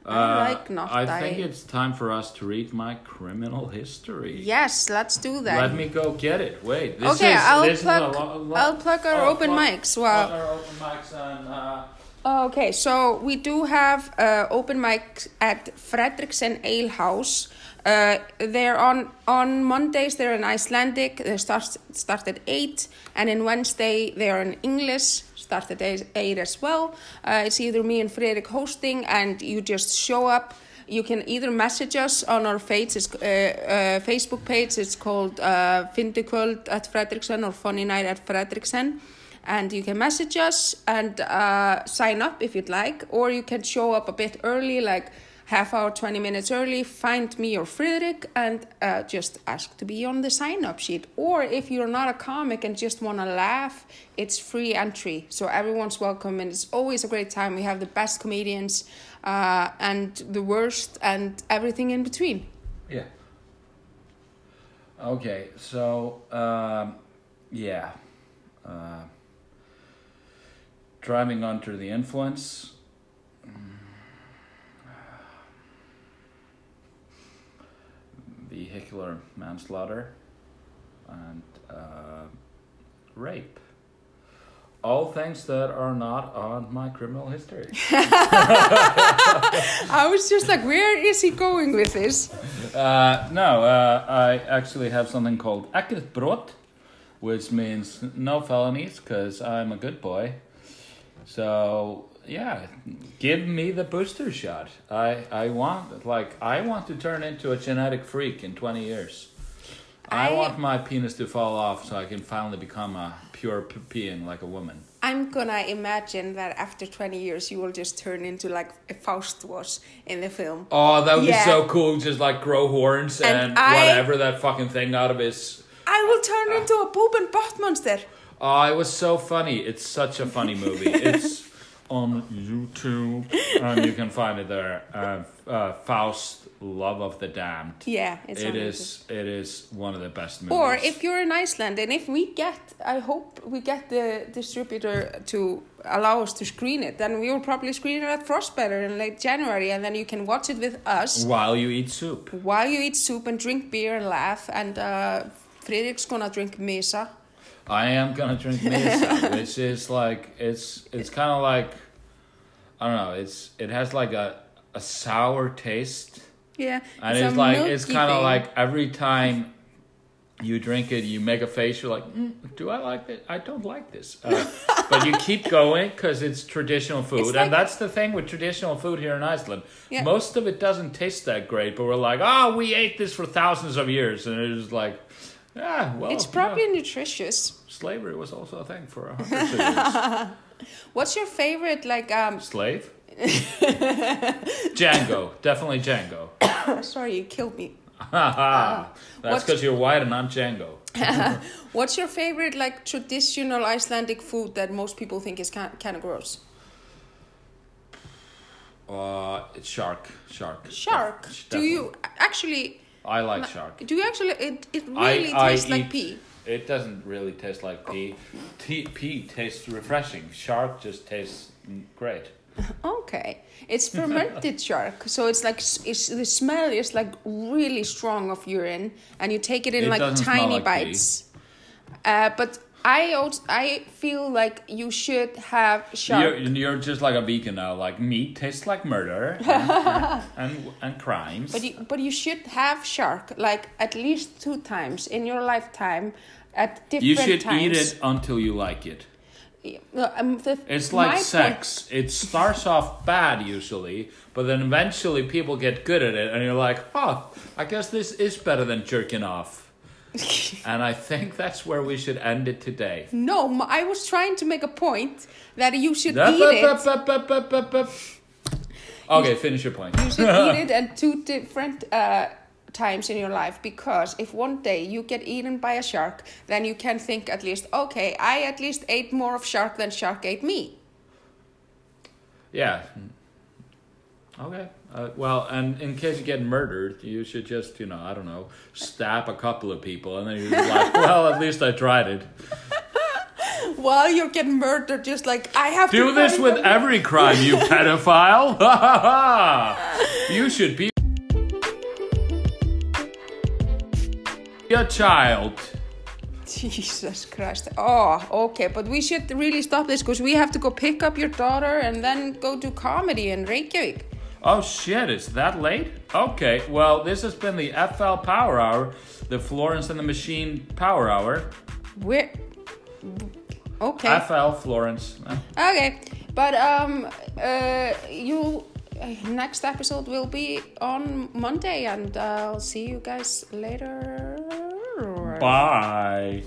Uh, I like not I dying. think it's time for us to read my criminal history. Yes, let's do that. Let me go get it. Wait. This okay, is, I'll this plug. Is a lo- lo- I'll plug our oh, open plug- mics. Well, plug our open mics and. Uh, Okay, so we do have uh, open mics at Fredriksen Ale House. Uh, they're on on Mondays. They're in Icelandic. They start start at eight, and in Wednesday they are in English. Start at eight, eight as well. Uh, it's either me and Fredrik hosting, and you just show up. You can either message us on our page, uh, uh, Facebook page. It's called uh, Fyndikvöld at Fredriksen or Funny Night at Fredriksen and you can message us and uh, sign up if you'd like or you can show up a bit early like half hour 20 minutes early find me or Frederick and uh, just ask to be on the sign up sheet or if you're not a comic and just want to laugh it's free entry so everyone's welcome and it's always a great time we have the best comedians uh, and the worst and everything in between Yeah. Okay, so um, yeah, uh, driving under the influence. Vehicular manslaughter and uh, rape. All things that are not on my criminal history. [LAUGHS] [LAUGHS] I was just like where is he going with this Uh, no, uh, I actually have something called ekkert brot, which means no felonies because I'm a good boy. So yeah, give me the booster shot. I I want like I want to turn into a genetic freak in twenty years. I, I- want my penis to fall off so I can finally become a pure being like a woman. I'm gonna imagine that after 20 years you will just turn into like a Faust was in the film. Oh, that would Yeah. be so cool! Just like grow horns And and, I- whatever that fucking thing out of his I will turn ah. into a boob and butt monster. Oh, it was so funny. It's such a funny movie. [LAUGHS] it's on YouTube, and you can find it there. Uh, uh, Faust, Love of the Damned. Yeah, it's It is. It is one of the best movies. Or if you're in Iceland and if we get, I hope we get the distributor to allow us to screen it, then we will probably screen it at Frostbiter in late January and then you can watch it with us while you eat soup. while you eat soup and drink beer and laugh and uh, Fredrik's gonna drink mysa. I am gonna drink mysa, [LAUGHS] which is like it's it's kind of like I don't know. It's it has like a a sour taste. Yeah, And it's, like it's kind of like every time you drink it, you make a face, you're like, mm, do I like it? I don't like this. Uh, [LAUGHS] but you keep going because it's traditional food. It's and that's the thing with traditional food here in Iceland. Yeah. Most of it doesn't taste that great, but we're like, oh, we ate this for thousands of years. And it was like, yeah, well, It's probably nutritious. slavery was also a thing for a hundred [LAUGHS] years. What's your favorite like um Slave? [LAUGHS] Django. Definitely Django. [COUGHS] sorry, you killed me. [LAUGHS] That's because you're white and I'm Django. What's your favorite like traditional Icelandic food that most people think is kind of gross? Uh, it's shark. Shark. Shark. Def- Do you actually I like shark. do you actually it, it really I tastes like eat- pee? It doesn't really taste like pea. Tea, pea tastes refreshing. Shark just tastes great. [LAUGHS] Okay. It's fermented [LAUGHS] shark. So it's like it's the smell is like really strong of urine and you take it in It like tiny like pee. bites. Uh, but I also, I feel like you should have shark. You're, you're just like a vegan now. Like meat tastes like murder and, [LAUGHS] and, and crimes. But you, but you should have shark like at least two times in your lifetime at different You should times. eat it until you like it. Um, the- It's like point- sex. It starts off bad usually, but then eventually people get good at it, and you're like, oh, I guess this is better than jerking off. [LAUGHS] and I think that's where we should end it today. no, I was trying to make a point that you should eat it. Okay, finish your point. You should [LAUGHS] eat it at two different uh, times in your life because if one day you get eaten by a shark, then you can think at least, okay, I at least ate more of shark than shark ate me. Yeah. Okay. Uh, well, and in case you get murdered, you should just, you know, I don't know, stab a couple of people, and then you're like, [LAUGHS] well, at least I tried it. [LAUGHS] While you're getting murdered, just like I have to Do this with them." every crime, you [LAUGHS] pedophile. you should be a child. Jesus Christ. Oh, okay, but we should really stop this because we have to go pick up your daughter and then go do comedy in Reykjavik. Oh shit, it's that late? Okay, well, this has been the FL Power Hour, the Florence and the Machine Power Hour. Where? Okay. FL Florence. Uh, Okay, but um, uh, you next episode will be on Monday, and I'll see you guys later. Bye.